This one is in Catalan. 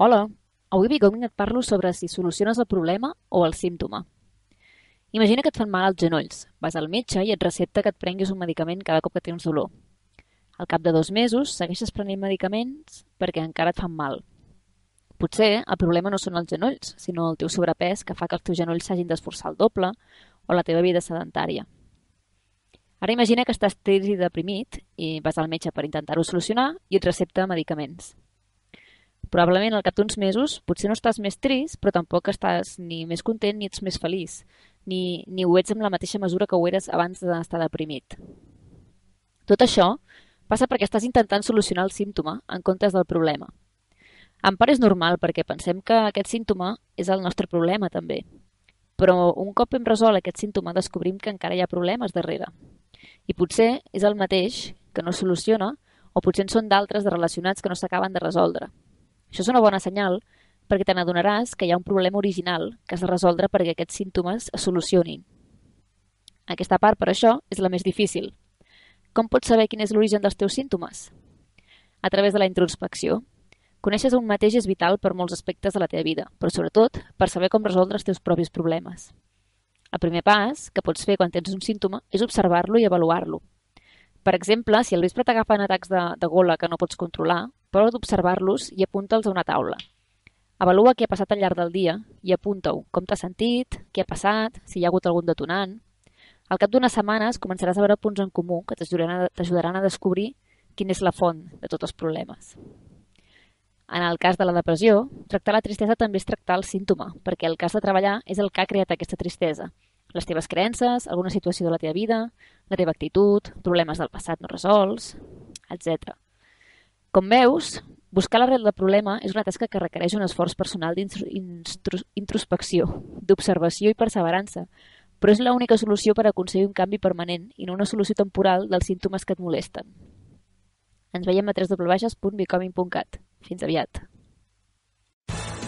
Hola, avui Becoming et parlo sobre si soluciones el problema o el símptoma. Imagina que et fan mal els genolls. Vas al metge i et recepta que et prenguis un medicament cada cop que tens dolor. Al cap de dos mesos segueixes prenent medicaments perquè encara et fan mal. Potser el problema no són els genolls, sinó el teu sobrepès que fa que els teus genolls s'hagin d'esforçar el doble o la teva vida sedentària. Ara imagina que estàs trist i deprimit i vas al metge per intentar-ho solucionar i et recepta medicaments. Probablement al cap d'uns mesos potser no estàs més trist, però tampoc estàs ni més content ni ets més feliç, ni, ni ho ets amb la mateixa mesura que ho eres abans d'estar deprimit. Tot això passa perquè estàs intentant solucionar el símptoma en comptes del problema. En part és normal perquè pensem que aquest símptoma és el nostre problema també. Però un cop hem resolt aquest símptoma descobrim que encara hi ha problemes darrere. I potser és el mateix que no soluciona o potser en són d'altres de relacionats que no s'acaben de resoldre. Això és una bona senyal perquè te n'adonaràs que hi ha un problema original que has de resoldre perquè aquests símptomes es solucionin. Aquesta part, per això, és la més difícil. Com pots saber quin és l'origen dels teus símptomes? A través de la introspecció. Coneixes un mateix és vital per molts aspectes de la teva vida, però sobretot per saber com resoldre els teus propis problemes. El primer pas que pots fer quan tens un símptoma és observar-lo i avaluar-lo. Per exemple, si al vespre t'agafen atacs de, de gola que no pots controlar, Prova d'observar-los i apunta'ls a una taula. Avalua què ha passat al llarg del dia i apunta-ho. Com t'has sentit, què ha passat, si hi ha hagut algun detonant. Al cap d'unes setmanes començaràs a veure punts en comú que t'ajudaran a descobrir quina és la font de tots els problemes. En el cas de la depressió, tractar la tristesa també és tractar el símptoma, perquè el cas de treballar és el que ha creat aquesta tristesa. Les teves creences, alguna situació de la teva vida, la teva actitud, problemes del passat no resolts, etc. Com veus, buscar l'arrel del problema és una tasca que requereix un esforç personal d'introspecció, d'observació i perseverança, però és l'única solució per aconseguir un canvi permanent i no una solució temporal dels símptomes que et molesten. Ens veiem a www.becoming.cat. Fins aviat.